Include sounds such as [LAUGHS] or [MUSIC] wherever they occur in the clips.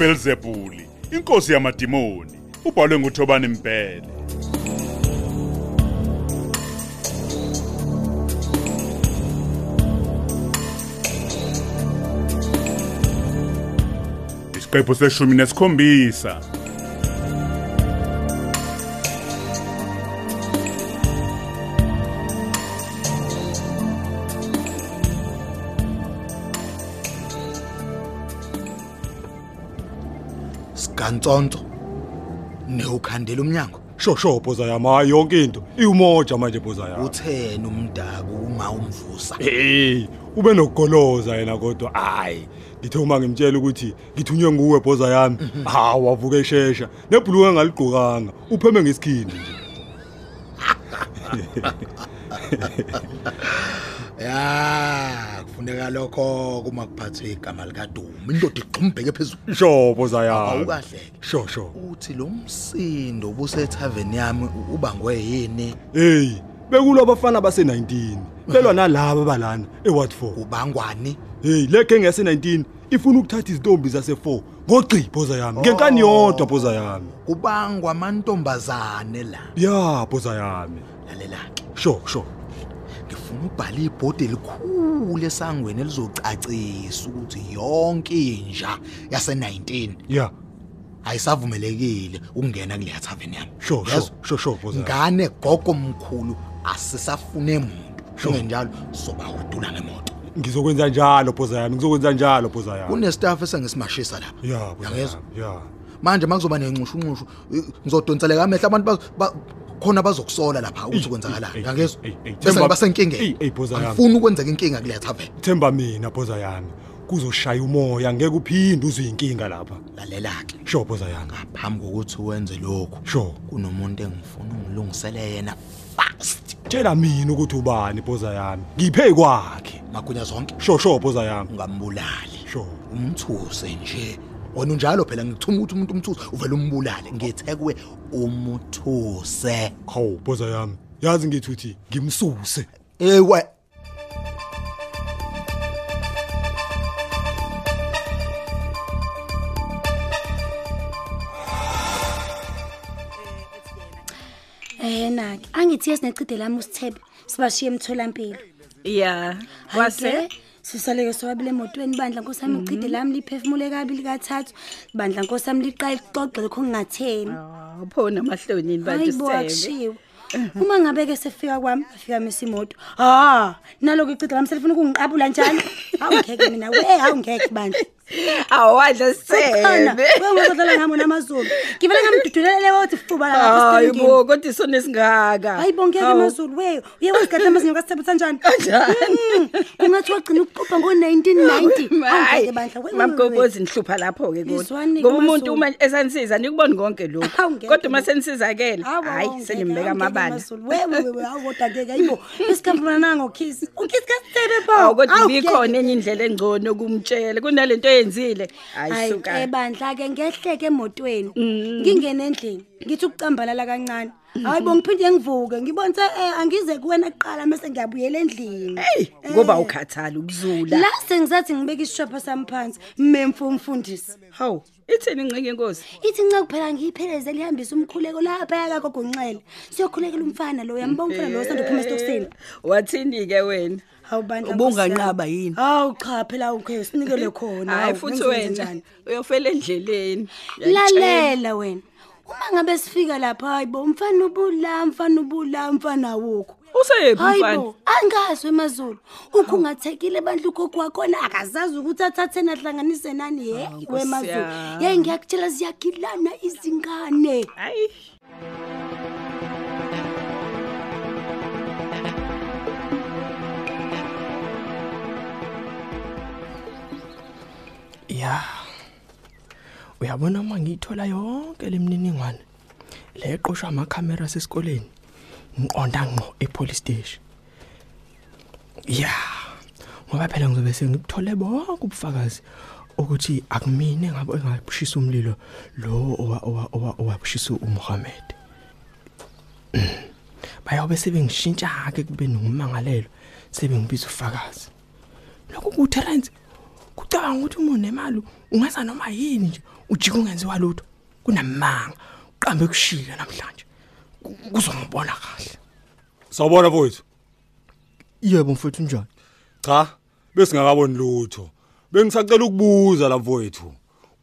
uBelzebuli inkosi yamadimoni ubhalwe nguThobani Mbhele isiqephu seshumi nesikhombisa. Sigantsonto newukhandela umnyango. Sho sho boza yami hayi yonke into. Iwumoja manje boza yami. Utheni umdabu uma umvusa hey ube nokugoloza yena kodwa. Hayi ngithe uma ngimtshela ukuthi ngithunywe nguwe boza yami. Ha wavuka eshesha. Nebhuluke engaligqokanga. Upheme ngesikhindi nje. [LAUGHS] Ya kufuneka lokho kuma kuphathwe igama likaDuma indoda igxumbeke phezulu. Sho boza yami awukahleke. Sho sho. Uthi lo msindo obusethaveni yami ubangwe yini hey bekulo abafana base19 belwa nalabo balana eWatford ubangwani? Hey lekhe ngese 19 ifuna ukuthatha izintombi zase4 ngogci boza yami. Ngenkani yodwa boza yami. Kubangwa amantombazane la. Ya boza yami. Lalela ke. Sho sho. Ngifuna ubhala ibhodi elikhulu esangweni elizocacisa ukuthi yonke inja yase19 ya. ayisavumelekile ukungena kule thaveni yami. Sho sho sho ngane gogo mkhulu asisafune muntu. Njengenjalo soba udula ngemoto. Ngizokwenza njalo boza yami ngizokwenza njalo boza yami kunestaff esengisimashisa lapha ya boza yami ya. Manje makuzoba nenxushu nxushu ngizodonseleka amehla abantu khona bazokusola lapha ukuthi kwenzakalani ey, yangezwa ey, ey, bese Themba- ngiba senkingeni ey, ey, boza yami. angifuni ukwenzeka inkinga kule thaveni themba mina boza yami. Kuzoshaya umoya ngeke uphinde uzwe inkinga lapha. Lalela ke. Sho boza yami. Phambi kokuthi wenze lokho sho kunomuntu engifuna ungilungisele yena fast. Tshela mina ukuthi ubani boza yami. Ngiphe kwakhe. Magunya zonke. Sho sho boza yami. Ungambulali. Sho umthuse nje. Wena unjalo phela ngithuma ukuthi umuntu umthuse uvela umbulale. Ngithe kuwe umuthuse hawu boza yami. Yazi ngithi uthi ngimsuse. Ewe Eh naki, angithi yesinecide lami usithebe sibashiye emtholampilo. ya Kwase? kwase sisaleke swabile emotweni bandla nkosami icide lami liphefumule kabi likathathu. Bandla nkosami liqala ixoxe lokho ngingatheni. uphona amahlonini bantu sithebe akushiwo. Uma ngabe ke sefika kwami afika mesimoto. Ah, naloko icide lami selifuna ukungiqabula njalo. [LAUGHS] Hawu ngeke mina we hawu ngeke bandla. Awadla Khona, sithebe wengizodlala ngamo namazulu. Ngivele ngamdudulele wathi fuba la lapha hayi esitendini. bo kodwa isona esingaka Hayibo ngeke Hawu. amazulu we uye wasigada amazinyo kasithebe kanjani Kanjani? kungathi wagcina ukuqopha ngo1990 Hayi, bandla we- we- we- mamgobhozi nihlupha lapho ke Ngizwani-ke kodwa ngoba umuntu Mazulu. uma esanisiza nikuboni konke lokho Hawu, ngeke kodwa uma lokho. senisizakele Hawu, hayi ngeke, sengimbeka hawu, ngeke amabala amazulu. we we we, we hawu kodwa ngeke hayibo isikhambana nango kiss ukiss kasithebe bo awu kodwa Hawu, ibikhona ngeke. enye indlela engcono kumtshela kunalento eyenzile hayi hayi suka. ke bandla ke ngehleke emotweni. Ngingena endlini ngithi ukucambalala kancane. Hayi bo ngiphinde ngivuke. Ngibonise eh angize kuwena kuqala mase ngiyabuyela endlini. Hey ngoba ukhathala ukuzula. La sengizathi ngibeka isishopha sami phansi mmemfu umfundisi hawu ithini ingcinga inkosi ithi nca kuphela ngiyipheleze lihambisa umkhuleko lapha yakagogonxele siyokhulekela umfana lo uyambona umfana lo osanda kuphuma esitokisini. Wathini ke wena? Hawu bandla Ubunganqaba Nkosi yami. yini? hawu cha phela ukhe sinikele [LAUGHS] khona hayi hawu, futhi ngenze wena njani? uyofela endleleni Uyakutshela. lalela wena uma ngabe sifika lapha hayibo mfana ubula mfana ubula mfana awukho useyephi umfana hayibo angazi wemazulu ukho ungathekile bandla ugogo wakhona akazazi ukuthi athatheni ahlanganise nani ye Nkosi wemazulu yami. ye ngiyakutshela ziyagilana izingane hayi ya. Uyabona uma ngiyithola yonke lemniningwane le eqoshwa amakhamera sesikoleni. Ngiqonda ngqo epolice station. Ya. Ngoba phela ngizobe sengikuthole bonke ubufakazi ukuthi akumina engabo engabushisa umlilo lo owa- owa- owa- owabushisa uMohammed. Bayabe sebengishintsha ke kube nokumangalelo sebengibiza ufakazi lokho kuTerence kucabanga ukuthi uma unemali ungenza noma yini nje ujike ungenziwa lutho kunamanga uqambe kushila namhlanje Ku- kuzongibona kahle Sawubona mfowethu. yebo mfowethu njani Cha, besingakaboni lutho. Bengisacela ukubuza la mfowethu.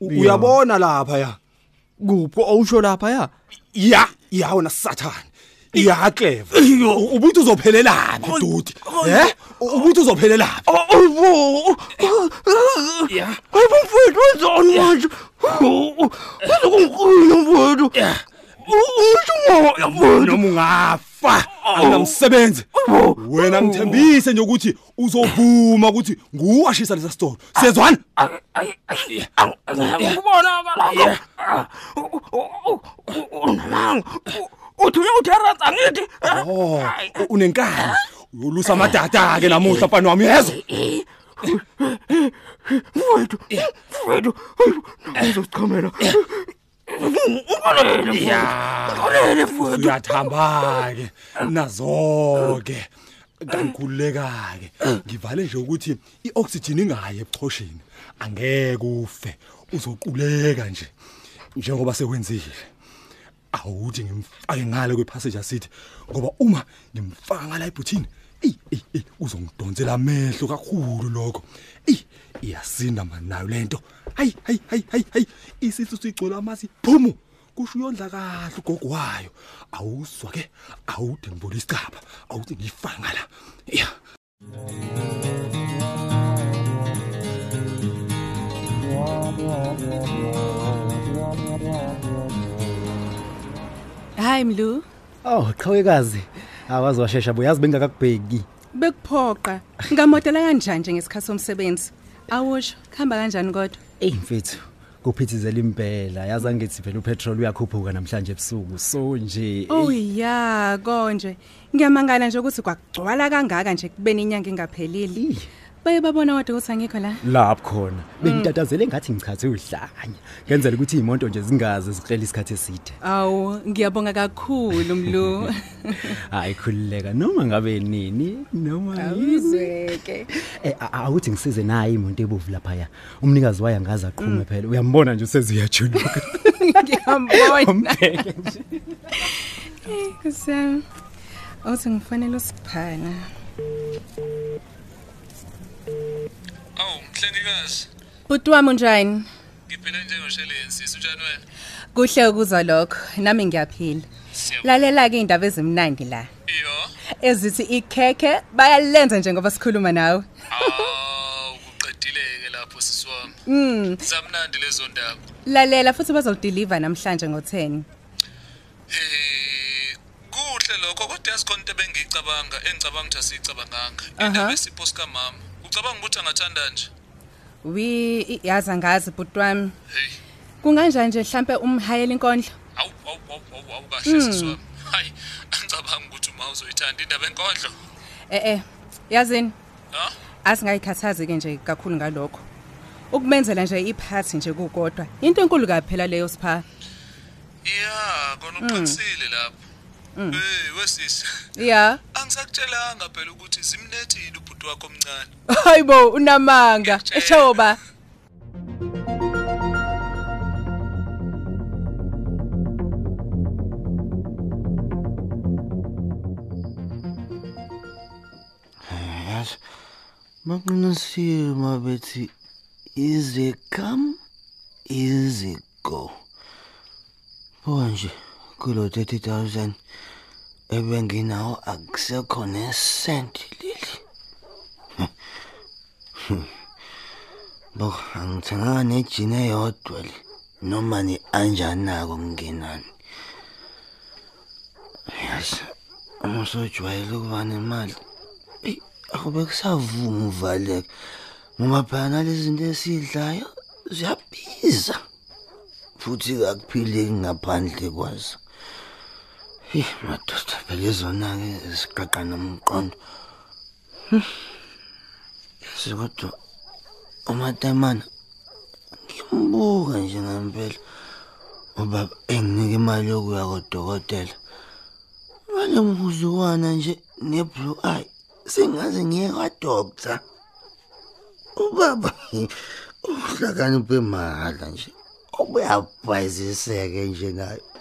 U- Ya. Uyabona lapha ya? kupho awusho lapha ya Ya, ya wena sathane. Ya clever. U- Ubuthi uzophelela laphi dude? Eh? U- Ubuthi uzophelela laphi? ayibo Ya. ayibo mfowethu wenzani manje uzokungiqina mfowethu usho ngoya mfowethu Noma ungafa angamsebenzi. Wena ngithembise nje ukuthi uzovuma ukuthi nguwashisa lesa store. Sezwana? kubonakala unamanga uthi uyawutherasa ngithi Oh, u- unenkani. Uyolusa amadada ke namuhla mfana wami yezwa. mfowethu mfowethu ngizochamela Ya. Uyathamba ke nazo ke. Kangikhuleka ke. Ngivale nje ukuthi ioxygen ingayi ebuchosheni. Angeke ufe. Uzoquleka nje. Njengoba sekwenzile. Awuthi ngimfake ngale kwepassenger seat ngoba uma ngimfaka ngala ebhuthini ey ey ey uzongidonsela amehlo kakhulu lokho. Ey iyasinda mani nayo lento. Hayi hayi hayi hayi hayi isisu sigcola amasi phumu. kusho uyondla kahle ugogo wayo awuswa ke awude ngibona isicaba awuthi ngiyifaka ngala ya Hayi Mlu, Oh, qhawekazi. Awazi washesha boyazi bengakakubheki. bekuphoqa. Ngamodela kanjani nje ngesikhathi somsebenzi? Awusho, khamba kanjani kodwa? Ey mfethu, kuphithizela impela. Yazi angithi phela upetrol uyakhuphuka namhlanje ebusuku. So nje. Oh ey, ya, konje. Ngiyamangala nje ukuthi kwagcwala kangaka nje kubeni inyanga ingaphelile. Ey, Baye babona kodwa ukuthi angikho la. lapho khona. Bengitatazele ngathi ngichathe udlanya. Ngenzela ukuthi imonto nje zingaze zikrele isikhathi eside. Awu, ngiyabonga kakhulu Mlu. [LAUGHS] Hayi khulileka noma ngabe nini noma yini. Awuzweke. Eh a- awuthi ngisize naye imoto ebovu lapha ya. Umnikazi wayo angaza aqhume phela. Uyambona nje useziyajuluka. Ngiyambona. Umbheke nje. Kusam. Awuthi ngifanele usiphala. Awu mhlengikazi Bhuti wami unjani? ngiphila njengoshelensi unjani wena Kuhle ukuzwa lokho, nami ngiyaphila. Lalela ke indaba ezimnandi la. Iyo Ezithi ikhekhe bayalenza njengoba sikhuluma nawe. awu kuqedile ke lapho sisiwami Mm, zamnandi lezo ndaba lalela futhi bazodeliver namhlanje ngo10. eh kuhle lokho kodwa yasikhona into bengicabanga engicabanga ukuthi asicabanganga Aha. indaba esipho sika mama ucabanga ukuthi angathanda nje Wi yazi angazi bhuti wami. hey Kunganjani nje mhlambe umhayela inkondlo? awu awu awu awu kahle sisiwami hayi angicabanga ukuthi uma uzoyithanda indaba enkondlo Eh eh, yazini ha asingayikhathazi ke nje kakhulu ngalokho. Ukumenzela nje iphathi nje kukodwa. Into enkulu kaphela leyo sipha. ya kona uqinisile lapho hey wesisi Yeah. angisakutshelanga phela ukuthi zimnethile ubhuti wakho omncane. Hayibo unamanga. Eshoba. yazi baqinisile mabethi ize come? Ize go? Manje kulo 30000 ebenginawo akusekho nesenti leli [LAUGHS] bo angithenganga nejini eyodwa le. Noma ne-anjanako kungenani yazi uma usojwayele ukuba nemali eyi akube kusavuma uvaleka ngoba phela nalezi zinto esiyidlayo ziyabiza. Futhi kakuphileki ngaphandle kwazo. Hey madoda phela izona-ke ziqaqa nomqondo. Hmm. Yazi kodwa umatemana ngimbuka nje ngempela ubaba enginika imali yokuya kodokotela. Ngale mhuzukwana nje ne-blue eye sengaze ngiye kwadoctor ubaba uhlakaniphe mahhala nje ubuyabhayiziseke nje nayo [LAUGHS]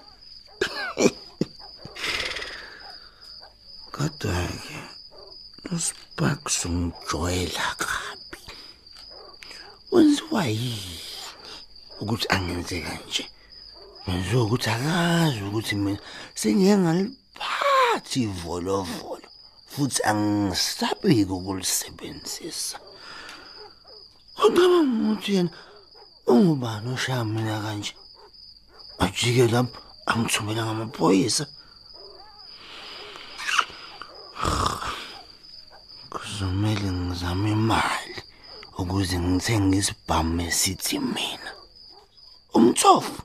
kodwa-ke usparks umjoyela kabi wenziwa yini ukuthi angenze kanje? Ngenziwa ukuthi akazi ukuthi mina sengiye ngaliphathi ivolovolo futhi angisabiki ukulisebenzisa. Ucabanga ukuthi yena ungubani oshaya mina kanje? Ajike lapho angithumela ngamaphoyisa. Kuzomele ngizame imali ukuze ngithenge isibhamu esithi mina umthofu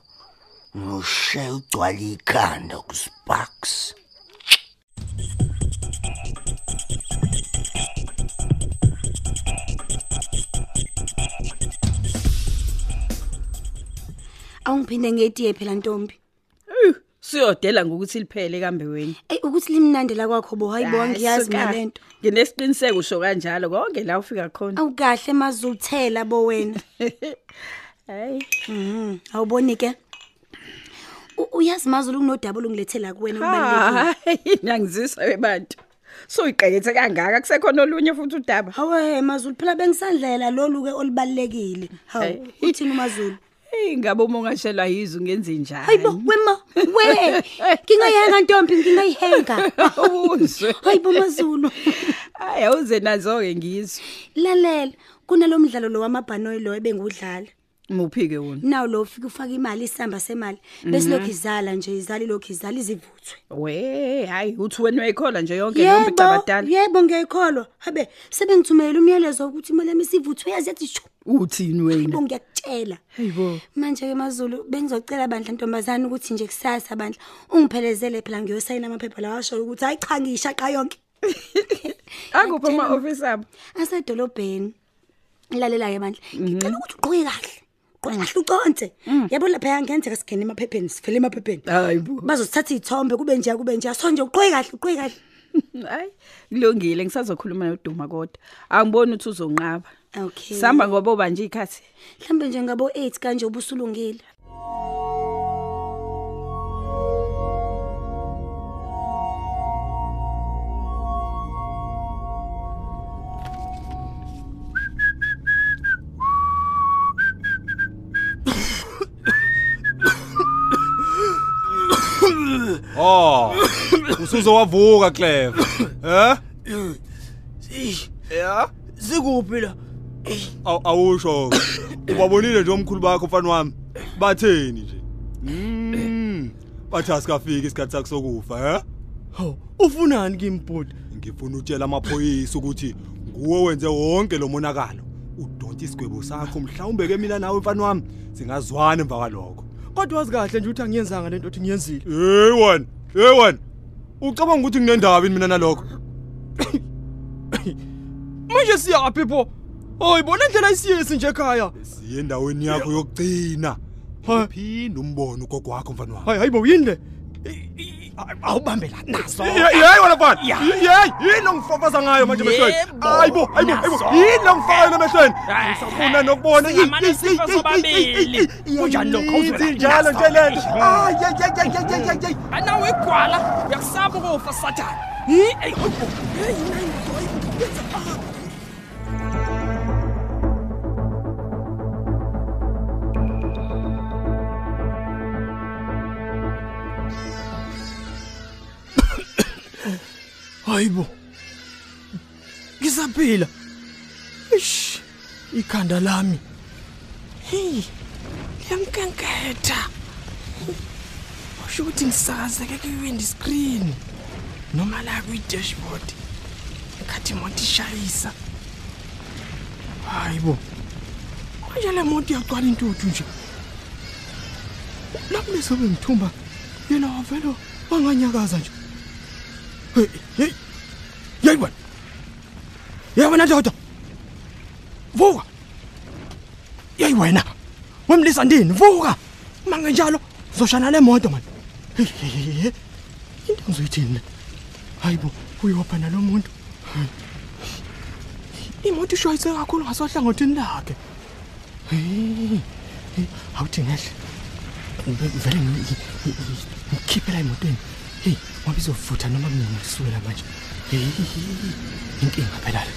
ngishaya ugcwala ikhanda kusparks Awungiphinde ngetiye phela Ntombi. Siyodela ngokuthi liphele kambe wena. Ey ukuthi limnandi la kwakho bo hayibo Hayi, ngiyazi suka. ngalento. Nginesiqiniseko usho kanjalo konke la ufika khona. Awukahle mazuthela bo wena. [LAUGHS] Hayi. Mhm. Awuboni ke? U- Uyazi mazulu kunodaba olungilethela kuwena kubalekile. Hayi, nangizisa webantu. So iqekethe kangaka kusekhona olunye futhi udaba. Hawe mazulu phela bengisandlela lolu ke olibalekile. Hawu Hey. uthini umazulu? Hey ngabe uma ungashelwa yizo ungenze njani? Hayibo wema we [LAUGHS] ngingayenga ntombi ngingayihenga. [LAUGHS] Uzwe. Hayibo mazulu. Hayi awuze nazo ke ngizwe. Lalela kunalomdlalo lo wamabhanoyi lo ebengudlala. Muphi ke wona? Naw lo ufika ufaka imali isamba semali bese lokhu izala nje izali lokhu izali izivuthwe. We, hayi uthi wena uyayikhola nje yonke leyo Yebo, mbicabadala. yebo ngiyayikholwa. Habe sebengithumela umyalezo ukuthi imali yami isivuthwe yazi yathi shu. Uthini wena? Yebo ngiyakutshela. Hayibo. Manje ke maZulu bengizocela bandla ntombazana ukuthi nje kusasa bandla ungiphelezele phela ngiyosayina amaphepha lawa asho ukuthi hayi cha ngishaqa yonke. Akuphi ama office abo? Asedolobheni. Lalela ke bandla. Ngicela ukuthi uqhubeke kahle. Qhubeka kahle uconse. Yabo lapha yangenzeka singene emaphepheni sifele emaphepheni. Hayibo. Bazosithatha izithombe kube nje kube nje so nje uqhubeke kahle uqhubeke kahle. [LAUGHS] Hayi, kulungile ngisazokhuluma noduma kodwa. Angiboni ukuthi uzonqaba. Okay. Samba ngoba ubanje ikhathi. Mhlambe nje ngabo 8 kanje ubusulungile. Usuzowavuka Cleve. [COUGHS] Eh? Ya, sikuphi la? Aw- Awusho. Ubabonile nje omkhulu bakho mfana wami. Batheni nje? Mm. Bathi asikafiki isikhathi sakho sokufa, eh? Haw, ufunani kimbhodi? Ngifuna utshela amaphoyisa ukuthi nguwe wenze wonke lo monakalo. Udonta isigwebo sakho mhlawumbe ke mina nawe mfana wami singazwana emva kwalokho. Kodwa wazi kahle nje ukuthi angiyenzanga lento othi ngiyenzile. Hey wena, hey wena. Ucabanga ukuthi yini mina nalokho? Manje siyaphi pho? Hayi bona indlela isiyesi nje ekhaya. Siye endaweni yakho yokugcina. Phinda umbono ugogo wakho mfana wami. Hayi hayibo yini le? Awubambe la nazo. Hey wena mfana. Hey, yini ongifafaza ngayo manje emehlweni? Hayibo, hayibo, hayibo. Yini ongifayo emehlweni? Ngisafuna nokubona. Singamane sifa sobabili. Kunjani lokho uzwela? Njalo nje lento. Ay, ay, ay, ay, ay, ay, ay. Anawe igwala, uyakusaba ukufa sathana. Hi, hey, hayibo. Hey, nani Hayibo. Ngisaphila. Ish. Ikhanda lami. Hey. Liyamkenketha. Usho ukuthi ngisakazeke kwi-window screen noma la kwi-dashboard. Ikhathi imoto ishayisa. Hayibo. Manje le moto iyagcwala intuthu nje. Lapho lesobe ngithumba yena wavela wanganyakaza nje. Hey, hey. Yayibona. Yabona ndoda. Vuka. Yayi wena. Wemlisa ndini? Vuka. Mange njalo uzoshana le moto man. Into ngizoyithini? Hayibo, uyopha nalo muntu. imoto ishayise kakhulu ngasohlangothini lakhe awuthi ngehle Ve- vele ngi- ngi- ngi- ngikhiphe la emotweni hey ngoba izovutha noma ngisuke la manje? Hey inkinga phela le.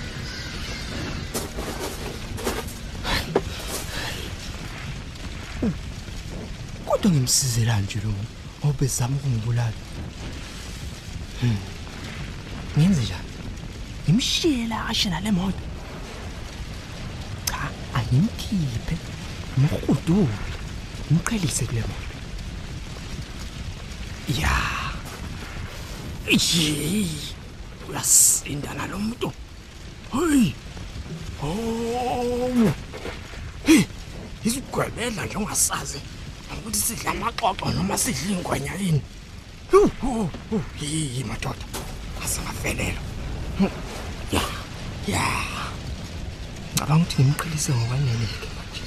Kodwa ngimsizela nje lo muntu ngoba bezama ukungibulala. Hmm. ngenze njani? Ngimshiye la ashe nale moto. Cha angimkhiphe ngimhudule ngimqhelise kule moto. Ya. Iyi, uyasinda nalo muntu hey oh. Hey izigwebela nje ungasazi ukuthi sidla amaxoxo noma sidla ingwenya yini? Hu, hu, hu, yi madoda. Asingafelelwa Hmm, ya. Ya. Ngicabanga ukuthi ngimqhelise ngokwanele-ke manje.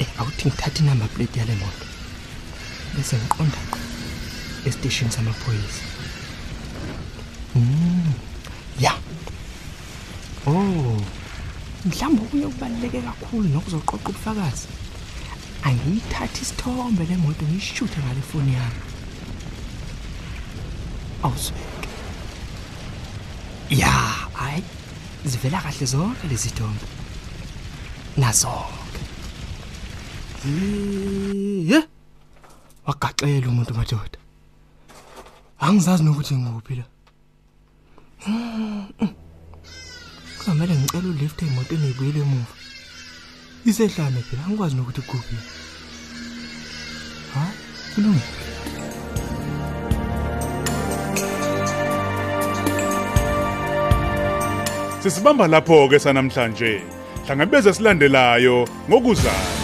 Eh awuthi ngithathe inamba plate yale moto. Bese ngiqonda ngqo esiteshini samaphoyisa. Mm, ya. Oh. Mhlawumbe okunye okubaluleke kakhulu nokuzoqoqa ubufakazi. Angiyithathe isithombe le moto ngiyishuthe ngale foni yami. Awuzibeke ya hayi zivela kahle zonke lezi thombe nazonke. Ye wagaxela umuntu madoda. Angizazi nokuthi ngikuphi la. Mm, mm. kuzomele ngicela ulift emotweni ibuyele emuva isehlane phela angikwazi nokuthi kuphi ha kulungile Sisibamba lapho ke sanamhlanje. Hlangabeze silandelayo ngokuzayo.